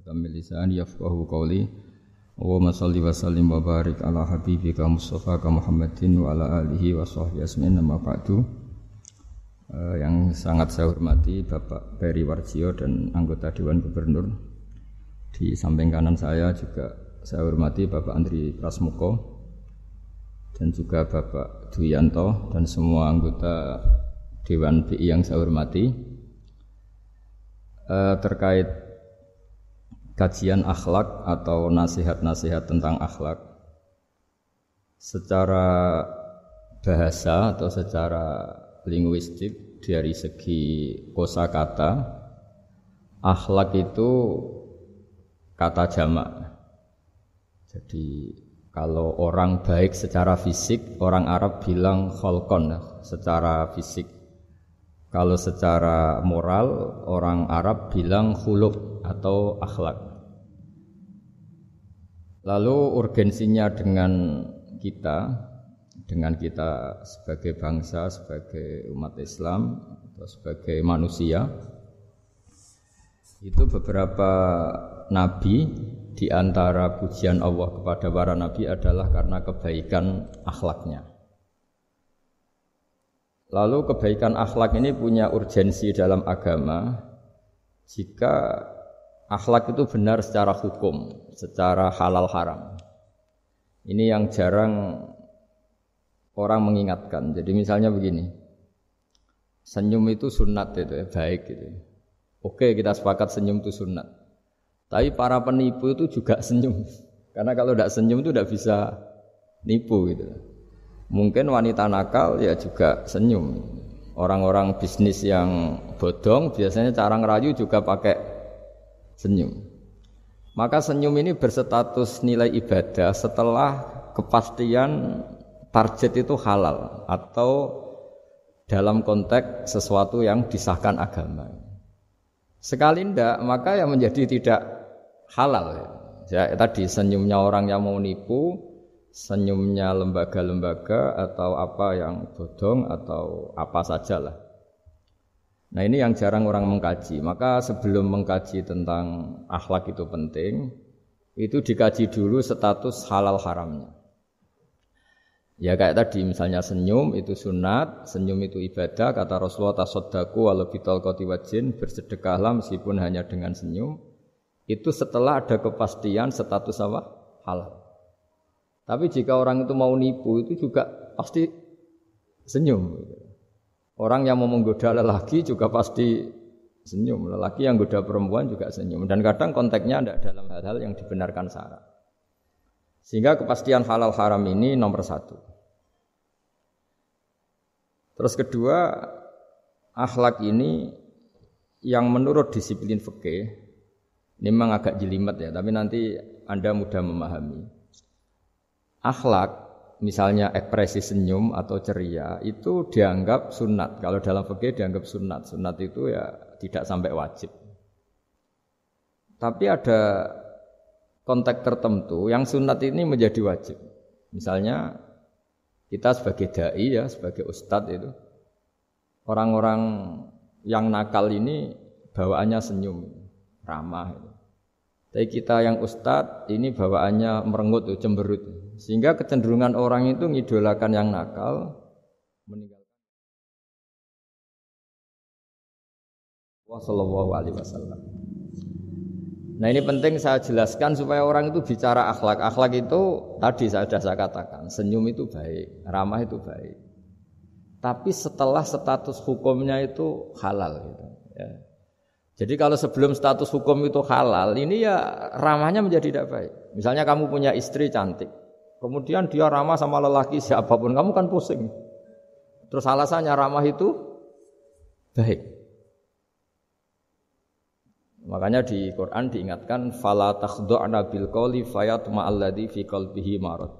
Tamil lisan yafqahu qawli. Wa salli wa sallim wa barik ala habibika Mustafa ka Muhammadin wa ala alihi wa sahbihi asmin nama ba'du. Uh, Yang sangat saya hormati Bapak Peri Warjio dan anggota Dewan Gubernur. Di samping kanan saya juga saya hormati Bapak Andri Prasmuko dan juga Bapak Duyanto dan semua anggota Dewan BI yang saya hormati. Uh, terkait kajian akhlak atau nasihat-nasihat tentang akhlak. Secara bahasa atau secara linguistik dari segi kosakata akhlak itu kata jamak. Jadi kalau orang baik secara fisik orang Arab bilang kholkon secara fisik. Kalau secara moral orang Arab bilang khuluk atau akhlak Lalu urgensinya dengan kita, dengan kita sebagai bangsa, sebagai umat Islam, atau sebagai manusia, itu beberapa nabi di antara pujian Allah kepada para nabi adalah karena kebaikan akhlaknya. Lalu kebaikan akhlak ini punya urgensi dalam agama jika akhlak itu benar secara hukum, secara halal haram. Ini yang jarang orang mengingatkan. Jadi misalnya begini, senyum itu sunat itu ya, baik gitu. Oke kita sepakat senyum itu sunat. Tapi para penipu itu juga senyum. Karena kalau tidak senyum itu tidak bisa nipu gitu. Mungkin wanita nakal ya juga senyum. Orang-orang bisnis yang bodong biasanya cara ngerayu juga pakai senyum. Maka senyum ini berstatus nilai ibadah setelah kepastian target itu halal atau dalam konteks sesuatu yang disahkan agama. Sekali ndak, maka yang menjadi tidak halal. Ya, tadi senyumnya orang yang mau nipu, senyumnya lembaga-lembaga atau apa yang bodong atau apa sajalah. Nah ini yang jarang orang mengkaji. Maka sebelum mengkaji tentang akhlak itu penting, itu dikaji dulu status halal haramnya. Ya kayak tadi misalnya senyum itu sunat, senyum itu ibadah, kata Rasulullah tasodaku walau bitol wajin, bersedekahlah meskipun hanya dengan senyum. Itu setelah ada kepastian status apa? Halal. Tapi jika orang itu mau nipu itu juga pasti senyum. Gitu. Orang yang mau menggoda lelaki juga pasti senyum. Lelaki yang goda perempuan juga senyum. Dan kadang konteksnya ada dalam hal-hal yang dibenarkan syarat. Sehingga kepastian halal haram ini nomor satu. Terus kedua, akhlak ini yang menurut disiplin fikih memang agak jelimet ya, tapi nanti Anda mudah memahami. Akhlak misalnya ekspresi senyum atau ceria itu dianggap sunat. Kalau dalam fikih dianggap sunat. Sunat itu ya tidak sampai wajib. Tapi ada konteks tertentu yang sunat ini menjadi wajib. Misalnya kita sebagai dai ya, sebagai ustadz itu orang-orang yang nakal ini bawaannya senyum, ramah. Tapi kita yang ustadz ini bawaannya merengut, cemberut. Sehingga kecenderungan orang itu ngidolakan yang nakal, meninggalkan. Alaihi wasallam. Nah ini penting saya jelaskan supaya orang itu bicara akhlak. Akhlak itu tadi saya sudah saya katakan, senyum itu baik, ramah itu baik. Tapi setelah status hukumnya itu halal gitu. Ya. Jadi kalau sebelum status hukum itu halal, ini ya ramahnya menjadi tidak baik. Misalnya kamu punya istri cantik, kemudian dia ramah sama lelaki siapa pun, kamu kan pusing. Terus alasannya ramah itu baik. Makanya di Quran diingatkan fala takhdu'na bil qawli fayatma alladhi fi qalbihi marad.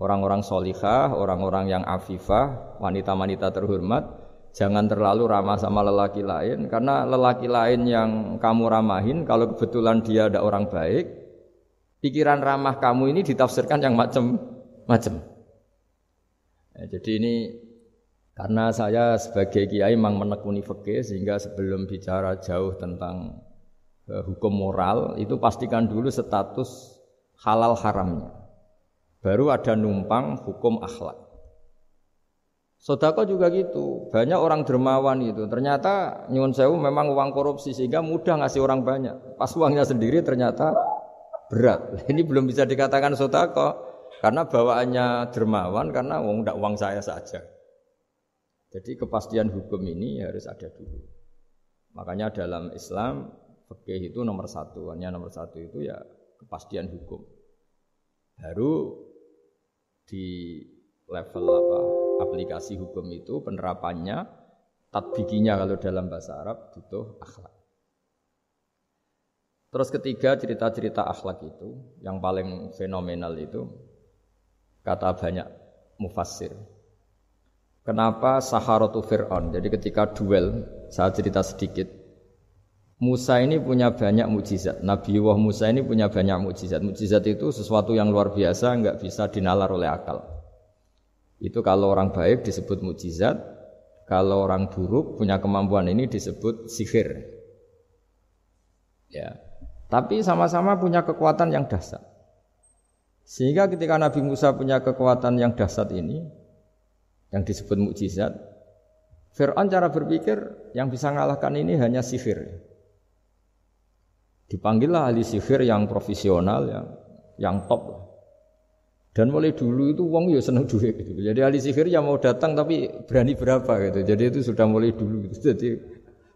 Orang-orang solihah, orang-orang yang afifah, wanita-wanita terhormat, Jangan terlalu ramah sama lelaki lain karena lelaki lain yang kamu ramahin kalau kebetulan dia ada orang baik, pikiran ramah kamu ini ditafsirkan yang macam-macam. Ya, jadi ini karena saya sebagai kiai memang menekuni fikih sehingga sebelum bicara jauh tentang eh, hukum moral itu pastikan dulu status halal haramnya. Baru ada numpang hukum akhlak. Sodako juga gitu, banyak orang dermawan itu. Ternyata nyuwun sewu memang uang korupsi sehingga mudah ngasih orang banyak. Pas uangnya sendiri ternyata berat. Ini belum bisa dikatakan sodako karena bawaannya dermawan karena uang uang saya saja. Jadi kepastian hukum ini harus ada dulu. Makanya dalam Islam fikih itu nomor satu, hanya nomor satu itu ya kepastian hukum. Baru di level apa aplikasi hukum itu penerapannya tatbikinya kalau dalam bahasa Arab butuh akhlak. Terus ketiga cerita-cerita akhlak itu yang paling fenomenal itu kata banyak mufassir. Kenapa Saharatu Fir'aun? Jadi ketika duel, saya cerita sedikit. Musa ini punya banyak mujizat. Nabi Wah Musa ini punya banyak mujizat. Mujizat itu sesuatu yang luar biasa, nggak bisa dinalar oleh akal. Itu kalau orang baik disebut mujizat, kalau orang buruk punya kemampuan ini disebut sihir. Ya. Tapi sama-sama punya kekuatan yang dahsyat. Sehingga ketika Nabi Musa punya kekuatan yang dahsyat ini, yang disebut mukjizat, Fir'aun cara berpikir yang bisa mengalahkan ini hanya sihir. Dipanggillah ahli sihir yang profesional, yang yang top dan mulai dulu itu uang ya seneng duit gitu. Jadi ahli sihir yang mau datang tapi berani berapa gitu. Jadi itu sudah mulai dulu gitu. Jadi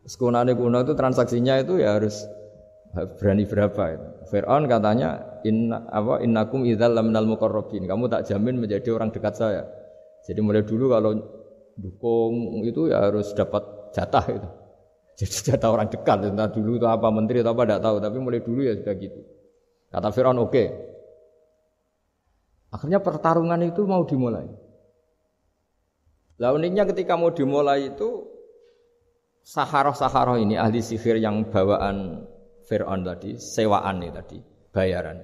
sekunane kuno itu transaksinya itu ya harus berani berapa itu. Fir'aun katanya inna apa innakum idzal laminal muqarrabin. Kamu tak jamin menjadi orang dekat saya. Jadi mulai dulu kalau dukung itu ya harus dapat jatah itu. Jadi jatah orang dekat. Entah dulu itu apa menteri atau apa tidak tahu. Tapi mulai dulu ya sudah gitu. Kata Fir'aun oke. Okay. Akhirnya pertarungan itu mau dimulai. Lah uniknya ketika mau dimulai itu Saharoh-saharoh ini ahli sihir yang bawaan Fir'aun tadi, sewaan nih tadi, bayaran.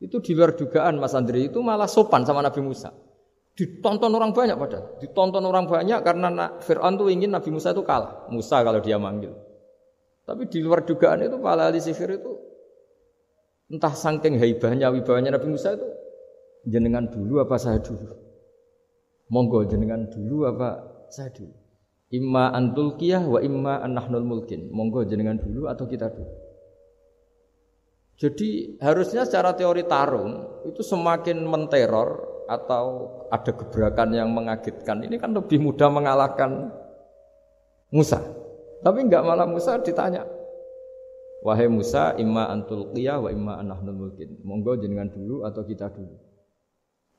Itu di luar dugaan Mas Andri itu malah sopan sama Nabi Musa. Ditonton orang banyak padahal. Ditonton orang banyak karena Fir'aun tuh ingin Nabi Musa itu kalah. Musa kalau dia manggil. Tapi di luar dugaan itu para ahli sihir itu entah sangking haibahnya, wibawanya Nabi Musa itu jenengan dulu apa saya dulu? Monggo jenengan dulu apa saya dulu? Imma antul kiyah wa imma anahnul mulkin. Monggo jenengan dulu atau kita dulu. Jadi harusnya secara teori tarung itu semakin menteror atau ada gebrakan yang mengagetkan ini kan lebih mudah mengalahkan Musa. Tapi enggak malah Musa ditanya. Wahai Musa, imma antul qiyah wa imma anahnul mulkin. Monggo jenengan dulu atau kita dulu.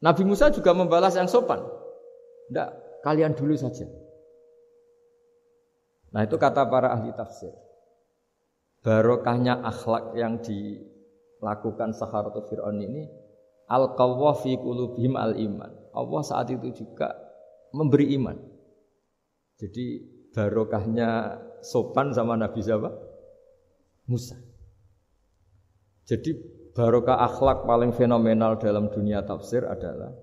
Nabi Musa juga membalas yang sopan. Tidak, kalian dulu saja. Nah itu kata para ahli tafsir. Barokahnya akhlak yang dilakukan Saharatu Fir'aun ini al fi qulubihim al iman. Allah saat itu juga memberi iman. Jadi barokahnya sopan sama Nabi siapa? Musa. Jadi barokah akhlak paling fenomenal dalam dunia tafsir adalah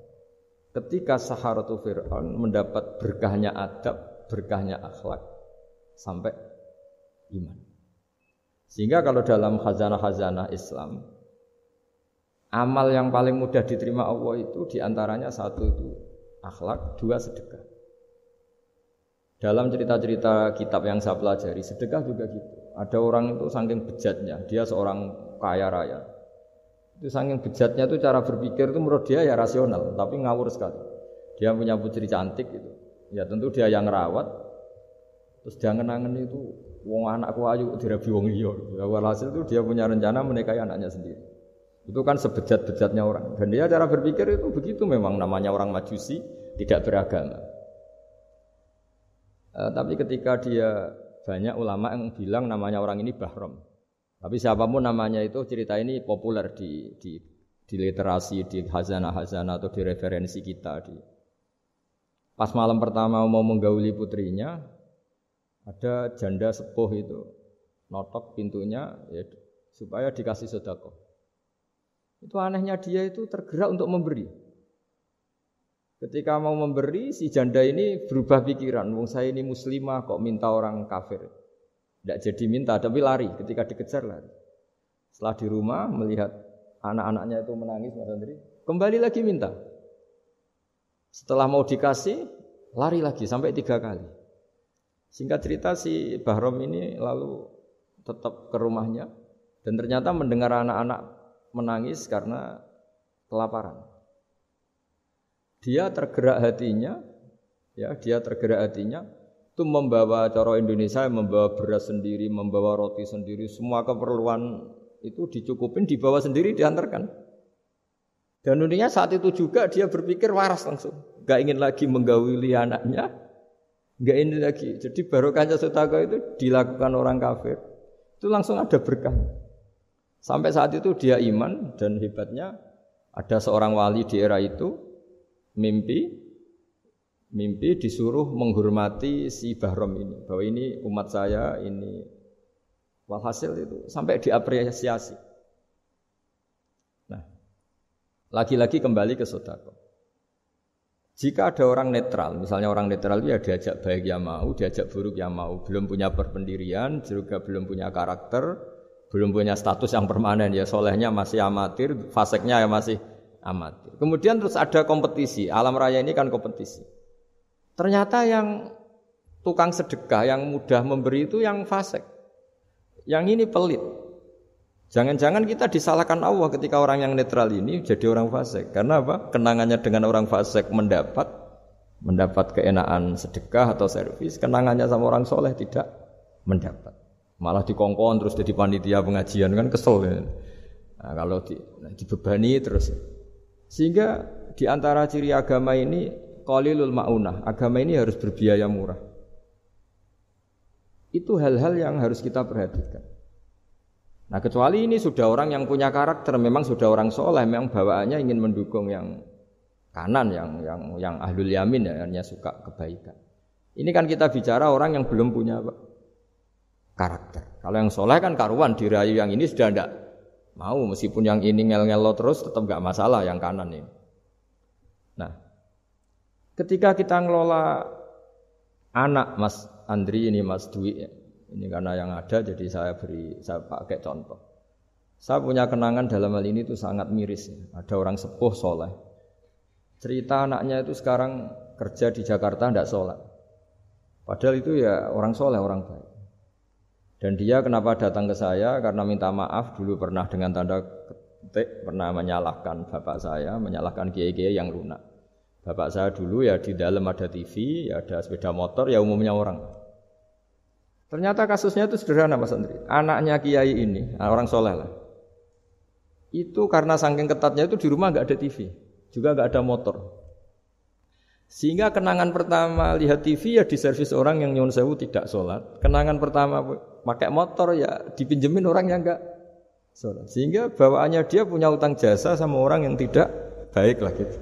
ketika Saharatu Fir'aun mendapat berkahnya adab, berkahnya akhlak sampai iman. Sehingga kalau dalam khazanah-khazanah Islam amal yang paling mudah diterima Allah itu di antaranya satu itu akhlak, dua sedekah. Dalam cerita-cerita kitab yang saya pelajari, sedekah juga gitu. Ada orang itu saking bejatnya, dia seorang kaya raya, itu saking bejatnya itu cara berpikir itu menurut dia ya rasional, tapi ngawur sekali. Dia punya putri cantik itu. Ya tentu dia yang rawat. Terus dia ngenangen itu wong anakku ayu dirabi wong liya. Ya, walhasil itu dia punya rencana menikahi anaknya sendiri. Itu kan sebejat-bejatnya orang. Dan dia cara berpikir itu begitu memang namanya orang majusi, tidak beragama. Eh, tapi ketika dia banyak ulama yang bilang namanya orang ini bahrom. Tapi siapa pun namanya itu cerita ini populer di di di literasi, di hazana-hazana atau di referensi kita. Di. Pas malam pertama mau menggauli putrinya, ada janda sepuh itu notok pintunya ya, supaya dikasih sodako. Itu anehnya dia itu tergerak untuk memberi. Ketika mau memberi, si janda ini berubah pikiran. Wong saya ini muslimah kok minta orang kafir. Tidak jadi minta, tapi lari. Ketika dikejar lari. Setelah di rumah melihat anak-anaknya itu menangis, Mas Andri, kembali lagi minta. Setelah mau dikasih, lari lagi sampai tiga kali. Singkat cerita si Bahrom ini lalu tetap ke rumahnya dan ternyata mendengar anak-anak menangis karena kelaparan. Dia tergerak hatinya, ya dia tergerak hatinya itu membawa coro Indonesia membawa beras sendiri, membawa roti sendiri, semua keperluan itu dicukupin, dibawa sendiri, diantarkan. Dan uniknya saat itu juga dia berpikir waras langsung, gak ingin lagi menggawili anaknya, gak ingin lagi. Jadi barokahnya sutaka itu dilakukan orang kafir, itu langsung ada berkah. Sampai saat itu dia iman dan hebatnya ada seorang wali di era itu mimpi mimpi disuruh menghormati si Bahrom ini. Bahwa ini umat saya ini walhasil itu sampai diapresiasi. Nah lagi-lagi kembali ke sodako. Jika ada orang netral misalnya orang netral ya diajak baik yang mau diajak buruk yang mau belum punya perpendirian juga belum punya karakter belum punya status yang permanen ya solehnya masih amatir faseknya ya masih amatir kemudian terus ada kompetisi alam raya ini kan kompetisi Ternyata yang tukang sedekah yang mudah memberi itu yang fasik. Yang ini pelit. Jangan-jangan kita disalahkan Allah ketika orang yang netral ini jadi orang fasik. Karena apa? Kenangannya dengan orang fasik mendapat mendapat keenaan sedekah atau servis, kenangannya sama orang soleh tidak mendapat. Malah dikongkon terus jadi panitia pengajian kan kesel ya. Nah, kalau di, nah, dibebani terus. Sehingga di antara ciri agama ini qalilul maunah. Agama ini harus berbiaya murah. Itu hal-hal yang harus kita perhatikan. Nah kecuali ini sudah orang yang punya karakter, memang sudah orang soleh, memang bawaannya ingin mendukung yang kanan, yang yang yang ahlul yamin ya, hanya suka kebaikan. Ini kan kita bicara orang yang belum punya? Karakter. Kalau yang soleh kan karuan dirayu yang ini sudah tidak mau, meskipun yang ini ngel-ngel terus tetap nggak masalah yang kanan ini. Nah, Ketika kita ngelola anak Mas Andri ini Mas Dwi ya. Ini karena yang ada jadi saya beri saya pakai contoh. Saya punya kenangan dalam hal ini itu sangat miris. Ada orang sepuh soleh. Cerita anaknya itu sekarang kerja di Jakarta tidak sholat. Padahal itu ya orang soleh, orang baik. Dan dia kenapa datang ke saya? Karena minta maaf dulu pernah dengan tanda ketik pernah menyalahkan bapak saya, menyalahkan kiai-kiai yang lunak. Bapak saya dulu ya di dalam ada TV, ya ada sepeda motor, ya umumnya orang. Ternyata kasusnya itu sederhana Mas Andri. Anaknya Kiai ini, orang soleh lah. Itu karena saking ketatnya itu di rumah nggak ada TV, juga nggak ada motor. Sehingga kenangan pertama lihat TV ya di servis orang yang nyuwun sewu tidak sholat. Kenangan pertama pakai motor ya dipinjemin orang yang nggak sholat. Sehingga bawaannya dia punya utang jasa sama orang yang tidak baik lah gitu.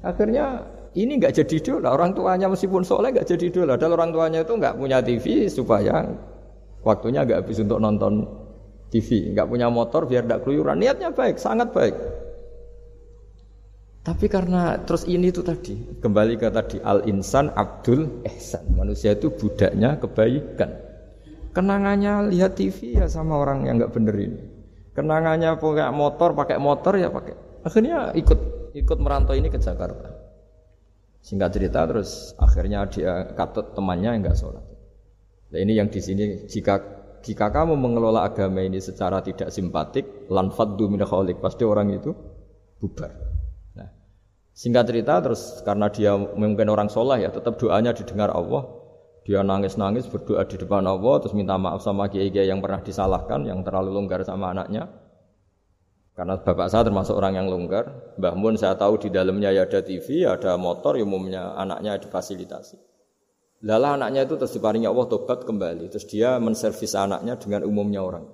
Akhirnya ini nggak jadi idola. Orang tuanya meskipun soleh nggak jadi idola. Dan orang tuanya itu nggak punya TV supaya waktunya nggak habis untuk nonton TV. Nggak punya motor biar tidak keluyuran. Niatnya baik, sangat baik. Tapi karena terus ini itu tadi kembali ke tadi al insan abdul ihsan manusia itu budaknya kebaikan. Kenangannya lihat TV ya sama orang yang nggak bener ini. Kenangannya pakai motor pakai motor ya pakai. Akhirnya ikut ikut merantau ini ke Jakarta. Singkat cerita terus akhirnya dia katut temannya enggak sholat. Nah ini yang di sini jika jika kamu mengelola agama ini secara tidak simpatik, lanfaddu min pasti orang itu bubar. Nah, singkat cerita terus karena dia mungkin orang sholat ya, tetap doanya didengar Allah. Dia nangis-nangis berdoa di depan Allah, terus minta maaf sama kiai-kiai yang pernah disalahkan, yang terlalu longgar sama anaknya. Karena bapak saya termasuk orang yang longgar. Mbah Mun saya tahu di dalamnya ya ada TV, ada motor, ya umumnya anaknya difasilitasi. Lala anaknya itu terus diparingi Allah tobat kembali. Terus dia menservis anaknya dengan umumnya orang.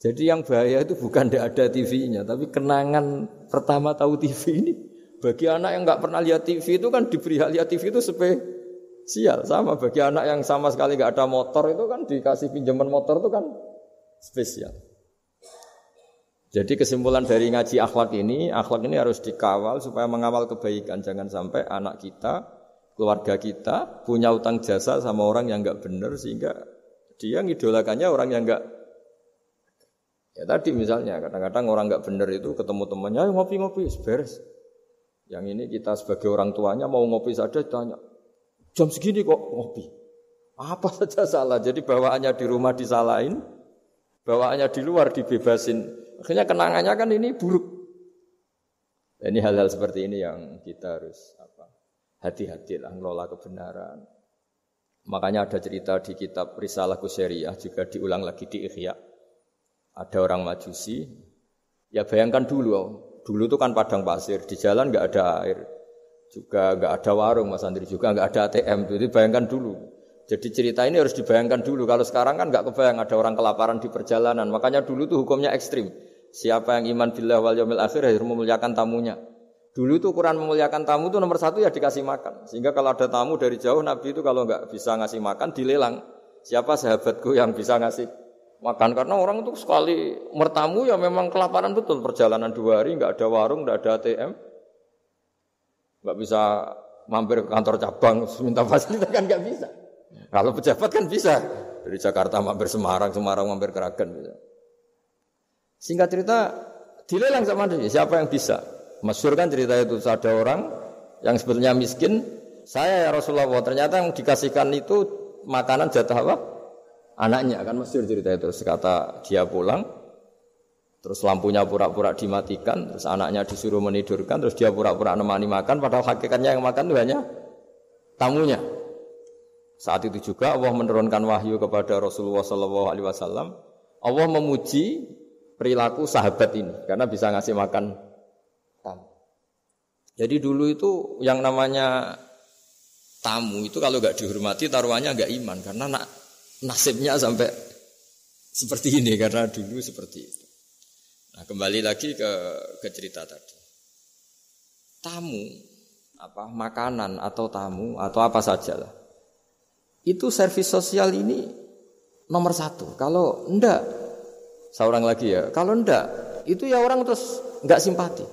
Jadi yang bahaya itu bukan tidak ada TV-nya, tapi kenangan pertama tahu TV ini. Bagi anak yang nggak pernah lihat TV itu kan diberi lihat TV itu spesial. Sama bagi anak yang sama sekali nggak ada motor itu kan dikasih pinjaman motor itu kan spesial. Jadi kesimpulan dari ngaji akhlak ini, akhlak ini harus dikawal supaya mengawal kebaikan. Jangan sampai anak kita, keluarga kita punya utang jasa sama orang yang nggak benar sehingga Dia ngidolakannya orang yang enggak Ya tadi misalnya kadang-kadang orang nggak benar itu ketemu temannya, ngopi-ngopi, beres. Yang ini kita sebagai orang tuanya mau ngopi saja tanya, jam segini kok ngopi? Apa saja salah. Jadi bawaannya di rumah disalahin, bawaannya di luar dibebasin. Akhirnya kenangannya kan ini buruk. Ini hal-hal seperti ini yang kita harus apa hati-hati lah ngelola kebenaran. Makanya ada cerita di kitab Risalah Kusyariah juga diulang lagi di Ikhya ada orang majusi, ya bayangkan dulu, dulu itu kan padang pasir, di jalan nggak ada air, juga nggak ada warung, Mas Andri juga nggak ada ATM, jadi bayangkan dulu. Jadi cerita ini harus dibayangkan dulu. Kalau sekarang kan nggak kebayang ada orang kelaparan di perjalanan. Makanya dulu tuh hukumnya ekstrim. Siapa yang iman billah wal yawmil akhir harus memuliakan tamunya. Dulu tuh ukuran memuliakan tamu itu nomor satu ya dikasih makan. Sehingga kalau ada tamu dari jauh Nabi itu kalau nggak bisa ngasih makan dilelang. Siapa sahabatku yang bisa ngasih makan karena orang itu sekali mertamu ya memang kelaparan betul perjalanan dua hari nggak ada warung nggak ada ATM nggak bisa mampir ke kantor cabang minta fasilitas kan nggak bisa. Kalau pejabat kan bisa. Dari Jakarta mampir Semarang Semarang mampir Keragan bisa. Singkat cerita dilelang sama dia. Siapa yang bisa? Masyur kan cerita itu ada orang yang sebetulnya miskin. Saya ya Rasulullah ternyata yang dikasihkan itu makanan jatah apa? Anaknya kan Mesir cerita itu. Sekata dia pulang terus lampunya pura-pura dimatikan terus anaknya disuruh menidurkan terus dia pura-pura nemani makan padahal hakikatnya yang makan itu hanya tamunya. Saat itu juga Allah menurunkan wahyu kepada Rasulullah Shallallahu Alaihi Wasallam. Allah memuji perilaku sahabat ini karena bisa ngasih makan tamu. Jadi dulu itu yang namanya tamu itu kalau nggak dihormati taruhannya nggak iman karena nak nasibnya sampai seperti ini karena dulu seperti itu. Nah, kembali lagi ke ke cerita tadi. Tamu apa makanan atau tamu atau apa saja lah. Itu servis sosial ini nomor satu. Kalau enggak, seorang lagi ya, kalau enggak, itu ya orang terus enggak simpati.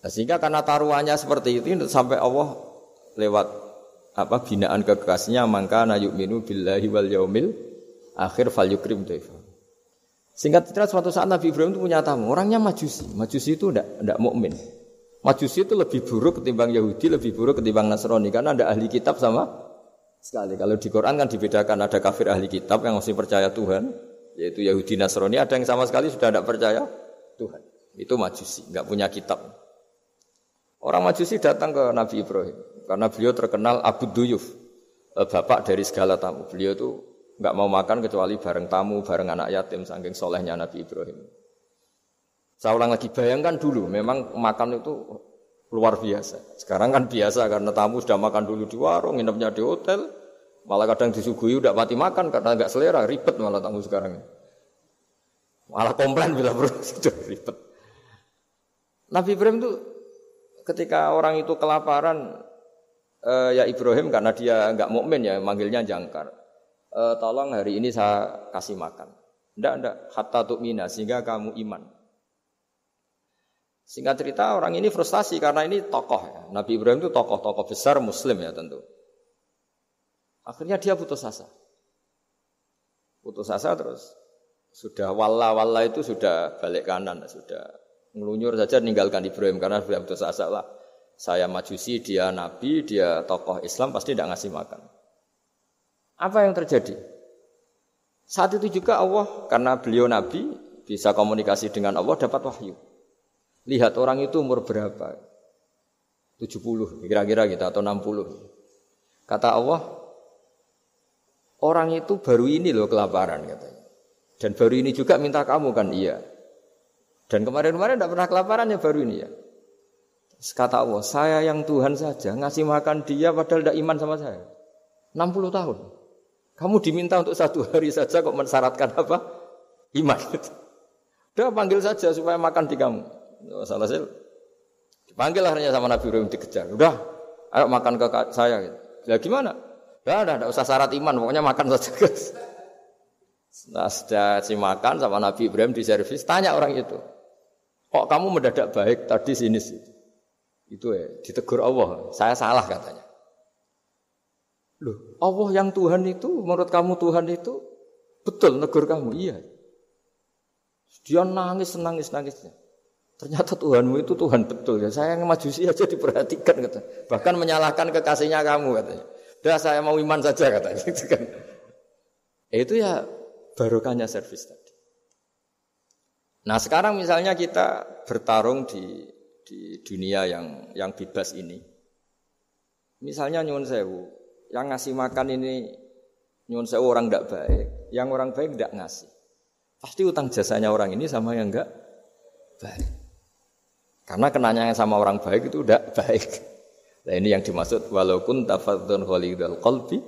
Nah, sehingga karena taruhannya seperti itu sampai Allah lewat apa binaan kekasihnya maka na yu'minu billahi wal yaumil akhir fal yukrim dhaifa. Singkat cerita suatu saat Nabi Ibrahim itu punya tamu, orangnya Majusi. Majusi itu tidak tidak mukmin. Majusi itu lebih buruk ketimbang Yahudi, lebih buruk ketimbang Nasrani karena ada ahli kitab sama sekali. Kalau di Quran kan dibedakan ada kafir ahli kitab yang masih percaya Tuhan, yaitu Yahudi Nasrani, ada yang sama sekali sudah tidak percaya Tuhan. Itu Majusi, nggak punya kitab. Orang Majusi datang ke Nabi Ibrahim. Karena beliau terkenal Abu Duyuf, eh, bapak dari segala tamu. Beliau itu nggak mau makan kecuali bareng tamu, bareng anak yatim, saking solehnya Nabi Ibrahim. Saya ulang lagi, bayangkan dulu, memang makan itu luar biasa. Sekarang kan biasa karena tamu sudah makan dulu di warung, nginepnya di hotel, malah kadang disuguhi udah mati makan karena nggak selera, ribet malah tamu sekarang. Malah komplain bila sudah ribet. Nabi Ibrahim itu ketika orang itu kelaparan uh, ya Ibrahim karena dia nggak mukmin ya manggilnya jangkar. Uh, tolong hari ini saya kasih makan. Ndak ndak hatta mina sehingga kamu iman. Singkat cerita orang ini frustasi karena ini tokoh ya. Nabi Ibrahim itu tokoh-tokoh besar muslim ya tentu. Akhirnya dia putus asa. Putus asa terus sudah walla itu sudah balik kanan sudah ngelunyur saja meninggalkan Ibrahim karena sudah putus asa lah saya majusi, dia nabi, dia tokoh Islam pasti tidak ngasih makan. Apa yang terjadi? Saat itu juga Allah karena beliau nabi bisa komunikasi dengan Allah dapat wahyu. Lihat orang itu umur berapa? 70 kira-kira gitu atau 60. Kata Allah, orang itu baru ini loh kelaparan katanya. Dan baru ini juga minta kamu kan iya. Dan kemarin-kemarin tidak pernah kelaparan ya baru ini ya. Kata Allah, saya yang Tuhan saja ngasih makan dia padahal tidak iman sama saya. 60 tahun. Kamu diminta untuk satu hari saja kok mensyaratkan apa? Iman. Udah panggil saja supaya makan di kamu. Salah sih. Dipanggil akhirnya sama Nabi Ibrahim dikejar. Udah, ayo makan ke saya. Ya gimana? Ya udah, tidak usah syarat iman, pokoknya makan saja. Nah, sudah si makan sama Nabi Ibrahim di servis, tanya orang itu. Kok kamu mendadak baik tadi sini sih? Itu ya, ditegur Allah. Saya salah katanya. Loh, Allah yang Tuhan itu, menurut kamu Tuhan itu betul negur kamu? Iya. Dia nangis, nangis, nangisnya. Ternyata Tuhanmu itu Tuhan betul ya. Saya yang majusi aja diperhatikan kata. Bahkan menyalahkan kekasihnya kamu katanya. Dah saya mau iman saja katanya. Gitu kan. Itu ya barokahnya servis tadi. Nah sekarang misalnya kita bertarung di di dunia yang yang bebas ini. Misalnya nyuwun sewu, yang ngasih makan ini nyuwun sewu orang tidak baik, yang orang baik tidak ngasih. Pasti utang jasanya orang ini sama yang enggak baik. Karena kenanya sama orang baik itu tidak baik. Nah ini yang dimaksud walaupun tafadzun khalidul qalbi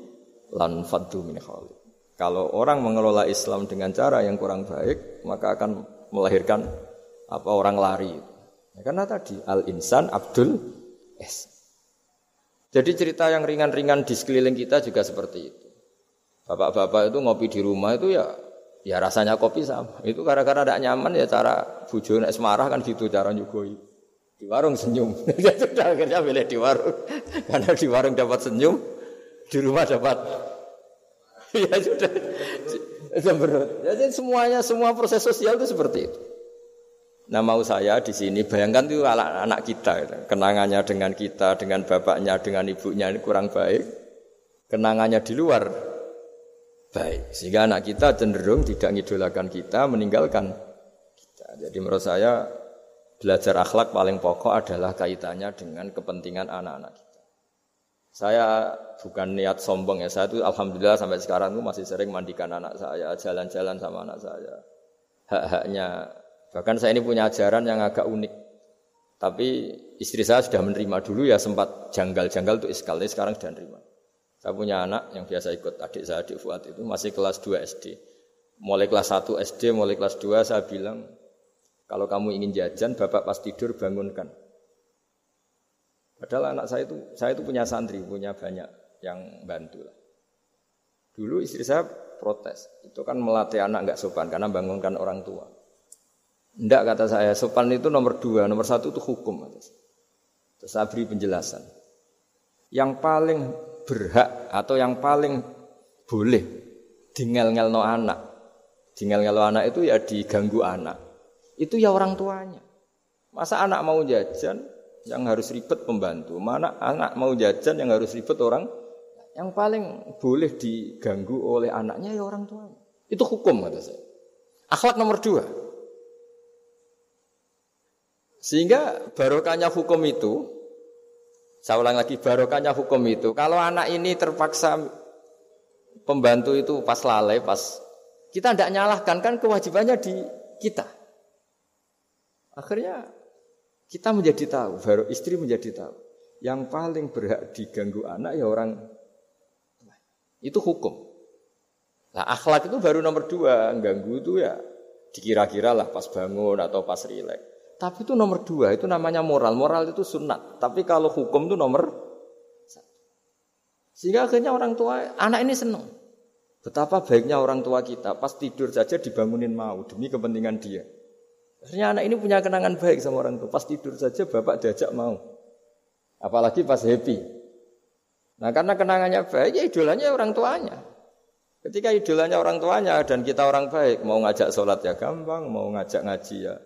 lan faddu min khalid. Kalau orang mengelola Islam dengan cara yang kurang baik, maka akan melahirkan apa orang lari. Ya, karena tadi al insan Abdul es. Jadi cerita yang ringan-ringan di sekeliling kita juga seperti itu. Bapak-bapak itu ngopi di rumah itu ya ya rasanya kopi sama. Itu gara-gara ada nyaman ya cara bujo nek semarah kan gitu cara nyugoi. Di warung senyum. Ya sudah akhirnya pilih di warung. Karena di warung dapat senyum, di rumah dapat ya sudah. Jadi semuanya semua proses sosial itu seperti itu. Nah mau saya di sini bayangkan itu anak, anak kita, kenangannya dengan kita, dengan bapaknya, dengan ibunya ini kurang baik, kenangannya di luar baik, sehingga anak kita cenderung tidak ngidolakan kita, meninggalkan kita. Jadi menurut saya belajar akhlak paling pokok adalah kaitannya dengan kepentingan anak-anak kita. Saya bukan niat sombong ya, saya itu alhamdulillah sampai sekarang itu masih sering mandikan anak saya, jalan-jalan sama anak saya. Hak-haknya Bahkan saya ini punya ajaran yang agak unik. Tapi istri saya sudah menerima dulu ya sempat janggal-janggal untuk iskal. Sekarang sudah menerima. Saya punya anak yang biasa ikut adik saya di Fuad itu masih kelas 2 SD. Mulai kelas 1 SD, mulai kelas 2 saya bilang kalau kamu ingin jajan, bapak pas tidur bangunkan. Padahal anak saya itu, saya itu punya santri, punya banyak yang bantu lah. Dulu istri saya protes, itu kan melatih anak nggak sopan karena bangunkan orang tua. Tidak kata saya, sopan itu nomor dua, nomor satu itu hukum. Terus saya beri penjelasan. Yang paling berhak atau yang paling boleh dingel-ngel no anak. Dingel-ngel no anak itu ya diganggu anak. Itu ya orang tuanya. Masa anak mau jajan yang harus ribet pembantu. Mana anak mau jajan yang harus ribet orang yang paling boleh diganggu oleh anaknya ya orang tuanya. Itu hukum kata saya. Akhlak nomor dua. Sehingga barokahnya hukum itu, saya ulang lagi barokahnya hukum itu. Kalau anak ini terpaksa pembantu itu pas lalai, pas kita tidak nyalahkan kan kewajibannya di kita. Akhirnya kita menjadi tahu, baru istri menjadi tahu. Yang paling berhak diganggu anak ya orang itu hukum. Nah akhlak itu baru nomor dua, ganggu itu ya dikira-kira lah pas bangun atau pas rileks. Tapi itu nomor dua, itu namanya moral. Moral itu sunat. Tapi kalau hukum itu nomor satu. Sehingga akhirnya orang tua, anak ini senang. Betapa baiknya orang tua kita, pas tidur saja dibangunin mau demi kepentingan dia. Akhirnya anak ini punya kenangan baik sama orang tua. Pas tidur saja bapak diajak mau. Apalagi pas happy. Nah karena kenangannya baik, ya idolanya orang tuanya. Ketika idolanya orang tuanya dan kita orang baik, mau ngajak sholat ya gampang, mau ngajak ngaji ya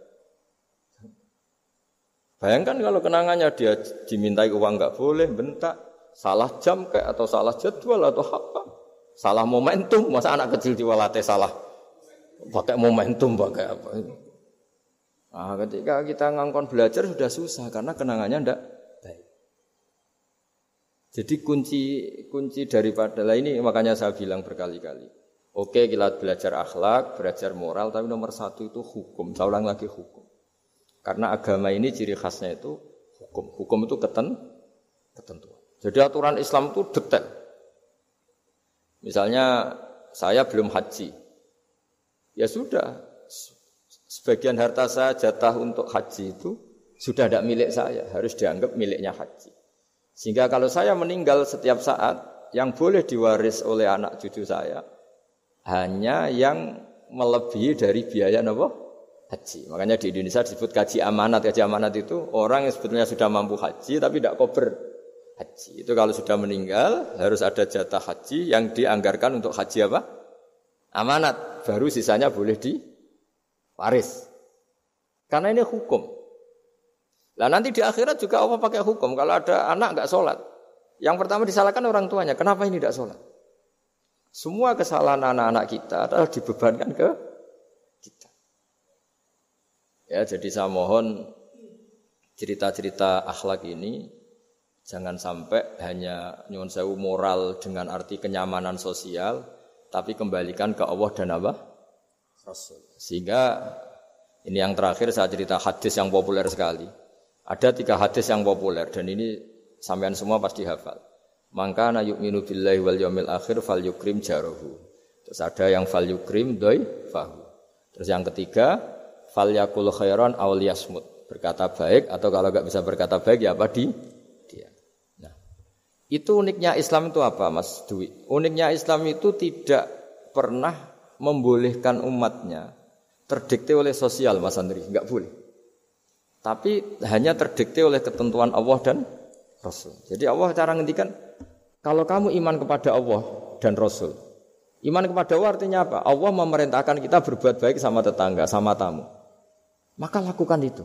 Bayangkan kalau kenangannya dia dimintai uang nggak boleh, bentak, salah jam kayak atau salah jadwal atau apa, salah momentum, masa anak kecil diwalate salah pakai momentum pakai apa. Nah, ketika kita ngangkon belajar sudah susah karena kenangannya ndak baik. Jadi kunci kunci daripada lah ini makanya saya bilang berkali-kali. Oke kita belajar akhlak, belajar moral, tapi nomor satu itu hukum. Saya ulang lagi hukum. Karena agama ini ciri khasnya itu hukum. Hukum itu keten, ketentuan. Jadi aturan Islam itu detail. Misalnya saya belum haji. Ya sudah, sebagian harta saya jatah untuk haji itu sudah tidak milik saya, harus dianggap miliknya haji. Sehingga kalau saya meninggal setiap saat, yang boleh diwaris oleh anak cucu saya hanya yang melebihi dari biaya nopo haji. Makanya di Indonesia disebut kaji amanat. Kaji amanat itu orang yang sebetulnya sudah mampu haji tapi tidak kober haji. Itu kalau sudah meninggal harus ada jatah haji yang dianggarkan untuk haji apa? Amanat. Baru sisanya boleh di waris. Karena ini hukum. Lah nanti di akhirat juga Allah pakai hukum. Kalau ada anak nggak sholat, yang pertama disalahkan orang tuanya. Kenapa ini tidak sholat? Semua kesalahan anak-anak kita adalah dibebankan ke. Ya, jadi saya mohon cerita-cerita akhlak ini jangan sampai hanya nyuwun sewu moral dengan arti kenyamanan sosial, tapi kembalikan ke Allah dan apa? Rasul. Sehingga ini yang terakhir saya cerita hadis yang populer sekali. Ada tiga hadis yang populer dan ini sampean semua pasti hafal. Maka na yu'minu billahi wal yawmil akhir fal yukrim jarohu. Terus ada yang fal yukrim doi fahu. Terus yang ketiga fal yakul khairan yasmut. Berkata baik atau kalau nggak bisa berkata baik ya apa di dia. Nah, itu uniknya Islam itu apa Mas Dwi? Uniknya Islam itu tidak pernah membolehkan umatnya terdikte oleh sosial Mas Andri, nggak boleh. Tapi hanya terdikte oleh ketentuan Allah dan Rasul. Jadi Allah cara ngendikan kalau kamu iman kepada Allah dan Rasul. Iman kepada Allah artinya apa? Allah memerintahkan kita berbuat baik sama tetangga, sama tamu. Maka lakukan itu.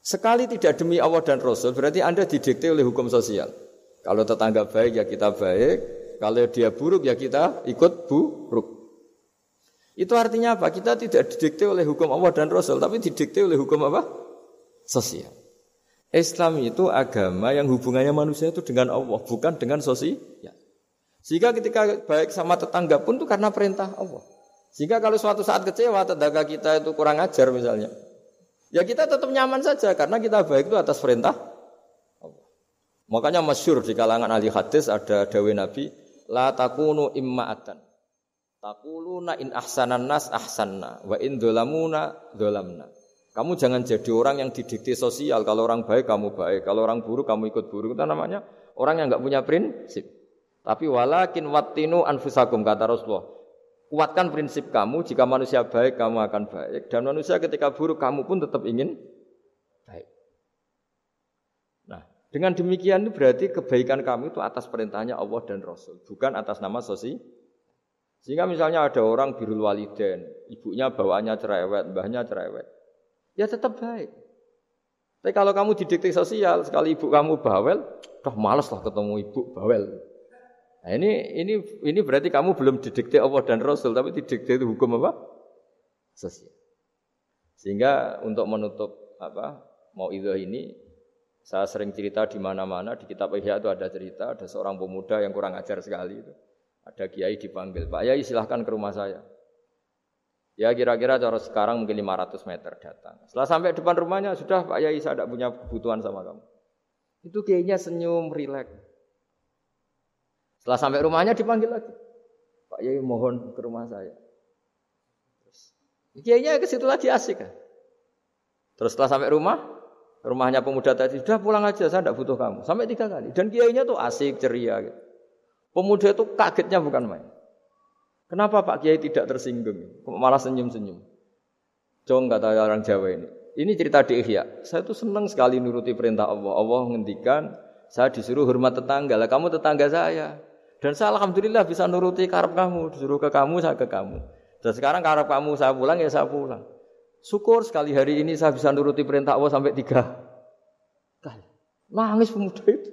Sekali tidak demi Allah dan Rasul, berarti Anda didikte oleh hukum sosial. Kalau tetangga baik ya kita baik, kalau dia buruk ya kita ikut buruk. Itu artinya apa? Kita tidak didikte oleh hukum Allah dan Rasul, tapi didikte oleh hukum apa? Sosial. Islam itu agama yang hubungannya manusia itu dengan Allah, bukan dengan sosial. Sehingga ketika baik sama tetangga pun itu karena perintah Allah. Sehingga kalau suatu saat kecewa tetangga kita itu kurang ajar misalnya, ya kita tetap nyaman saja karena kita baik itu atas perintah. Makanya masyur di kalangan ahli hadis ada dawe Nabi, la takunu imma'atan. Takuluna in ahsanan nas ahsanna wa in dolamuna dolamna. Kamu jangan jadi orang yang didikte sosial. Kalau orang baik kamu baik, kalau orang buruk kamu ikut buruk. Itu namanya orang yang nggak punya prinsip. Tapi walakin watinu anfusakum kata Rasulullah. Kuatkan prinsip kamu. Jika manusia baik kamu akan baik. Dan manusia ketika buruk kamu pun tetap ingin baik. Nah, dengan demikian itu berarti kebaikan kamu itu atas perintahnya Allah dan Rasul, bukan atas nama sosial. Sehingga misalnya ada orang birul waliden, ibunya bawaannya cerewet, mbahnya cerewet ya tetap baik. Tapi kalau kamu didikte sosial, sekali ibu kamu bawel, dah males lah ketemu ibu bawel. Nah ini ini ini berarti kamu belum didikte Allah dan Rasul, tapi didikte itu hukum apa? Sosial. Sehingga untuk menutup apa mau itu ini, saya sering cerita di mana-mana di kitab Ihya itu ada cerita ada seorang pemuda yang kurang ajar sekali itu. Ada kiai dipanggil, Pak Yai silahkan ke rumah saya. Ya kira-kira cara sekarang mungkin 500 meter datang. Setelah sampai depan rumahnya sudah Pak Yai saya tidak punya kebutuhan sama kamu. Itu kayaknya senyum, rileks. Setelah sampai rumahnya dipanggil lagi. Pak Yai mohon ke rumah saya. Kayaknya ke situ lagi asik kan. Terus setelah sampai rumah, rumahnya pemuda tadi sudah pulang aja, saya tidak butuh kamu. Sampai tiga kali. Dan kiainya tuh asik, ceria. Gitu. Pemuda itu kagetnya bukan main. Kenapa Pak Kiai tidak tersinggung? Malah senyum-senyum. Jong kata orang Jawa ini. Ini cerita di Ihya. Saya tuh senang sekali nuruti perintah Allah. Allah menghentikan saya disuruh hormat tetangga. Lah kamu tetangga saya. Dan saya alhamdulillah bisa nuruti karep kamu. Disuruh ke kamu, saya ke kamu. Dan sekarang karep kamu saya pulang ya saya pulang. Syukur sekali hari ini saya bisa nuruti perintah Allah sampai tiga kali. Nangis pemuda itu.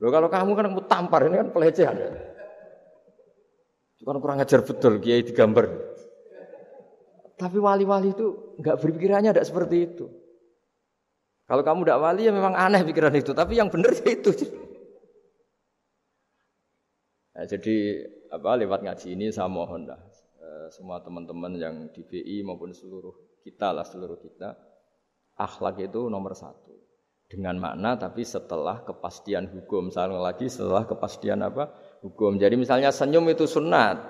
Loh kalau kamu kan kamu tampar ini kan pelecehan. Ya? Kurang ajar betul kiai digambar. Tapi wali-wali itu nggak berpikirannya tidak seperti itu. Kalau kamu tidak wali ya memang aneh pikiran itu. Tapi yang benar ya itu. Nah, jadi apa lewat ngaji ini saya mohon dah eh, semua teman-teman yang di BI maupun seluruh kita lah seluruh kita akhlak itu nomor satu dengan makna tapi setelah kepastian hukum. Salah lagi setelah kepastian apa? hukum. Jadi misalnya senyum itu sunat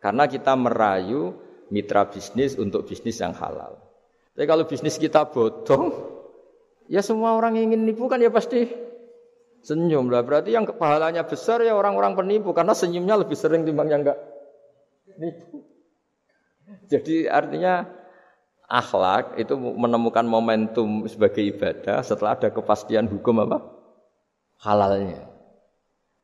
karena kita merayu mitra bisnis untuk bisnis yang halal. Tapi kalau bisnis kita bodong, ya semua orang ingin nipu kan ya pasti senyum lah. Berarti yang pahalanya besar ya orang-orang penipu karena senyumnya lebih sering timbang yang enggak nipu. Jadi artinya akhlak itu menemukan momentum sebagai ibadah setelah ada kepastian hukum apa? halalnya.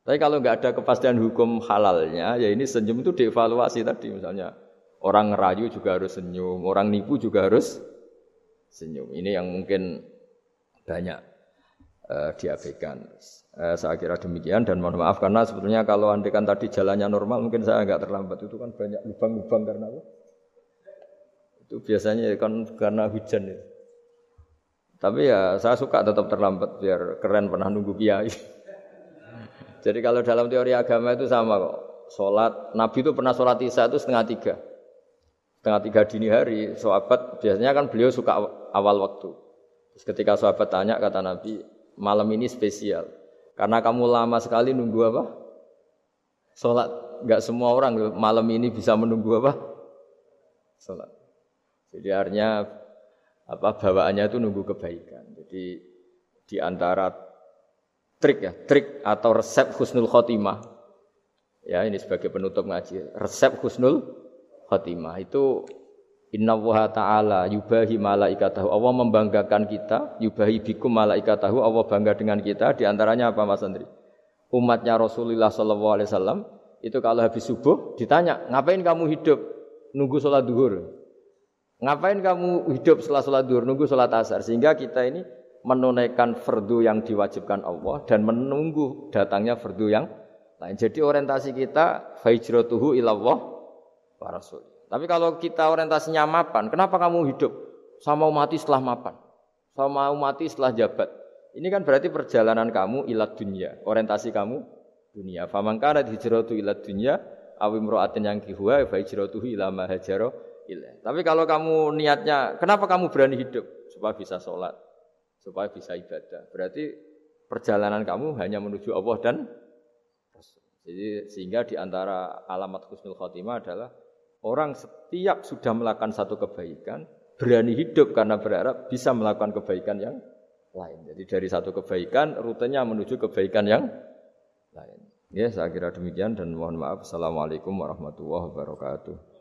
Tapi kalau nggak ada kepastian hukum halalnya, ya ini senyum itu dievaluasi tadi misalnya orang ngerayu juga harus senyum, orang nipu juga harus senyum. Ini yang mungkin banyak uh, diabaikan. Uh, saya kira demikian dan mohon maaf karena sebetulnya kalau andekan tadi jalannya normal mungkin saya nggak terlambat itu kan banyak lubang-lubang karena apa? Itu biasanya kan karena hujan itu. Tapi ya saya suka tetap terlambat biar keren pernah nunggu kiai. Jadi kalau dalam teori agama itu sama kok. Sholat, Nabi itu pernah sholat isya itu setengah tiga. Setengah tiga dini hari, sahabat biasanya kan beliau suka awal waktu. Terus ketika sahabat tanya, kata Nabi, malam ini spesial. Karena kamu lama sekali nunggu apa? Sholat. Gak semua orang malam ini bisa menunggu apa? Sholat. Jadi artinya apa bawaannya itu nunggu kebaikan. Jadi di antara trik ya, trik atau resep husnul khotimah. Ya, ini sebagai penutup ngaji. Resep husnul khotimah itu Inna wa ta'ala yubahi malaikatahu. Allah membanggakan kita, yubahi bikum malaikatahu. Allah bangga dengan kita. Di antaranya apa Mas Andri? Umatnya Rasulullah Wasallam itu kalau habis subuh ditanya, ngapain kamu hidup? Nunggu sholat duhur. Ngapain kamu hidup setelah sholat duhur? Nunggu sholat asar. Sehingga kita ini menunaikan fardu yang diwajibkan Allah dan menunggu datangnya fardu yang lain. Jadi orientasi kita hijratuhu ilallah wa rasul. Tapi kalau kita orientasinya mapan, kenapa kamu hidup? Sama mau mati setelah mapan. Sama mau mati setelah jabat. Ini kan berarti perjalanan kamu ilat dunia. Orientasi kamu dunia. Faman kana hijratu ilat dunia awim ro'atin yang kihuwa fa hijratuhu ila ma Tapi kalau kamu niatnya, kenapa kamu berani hidup? Supaya bisa sholat, supaya bisa ibadah. Berarti perjalanan kamu hanya menuju Allah dan Jadi sehingga di antara alamat husnul khotimah adalah orang setiap sudah melakukan satu kebaikan berani hidup karena berharap bisa melakukan kebaikan yang lain. Jadi dari satu kebaikan rutenya menuju kebaikan yang lain. Ya, saya kira demikian dan mohon maaf. Assalamualaikum warahmatullahi wabarakatuh.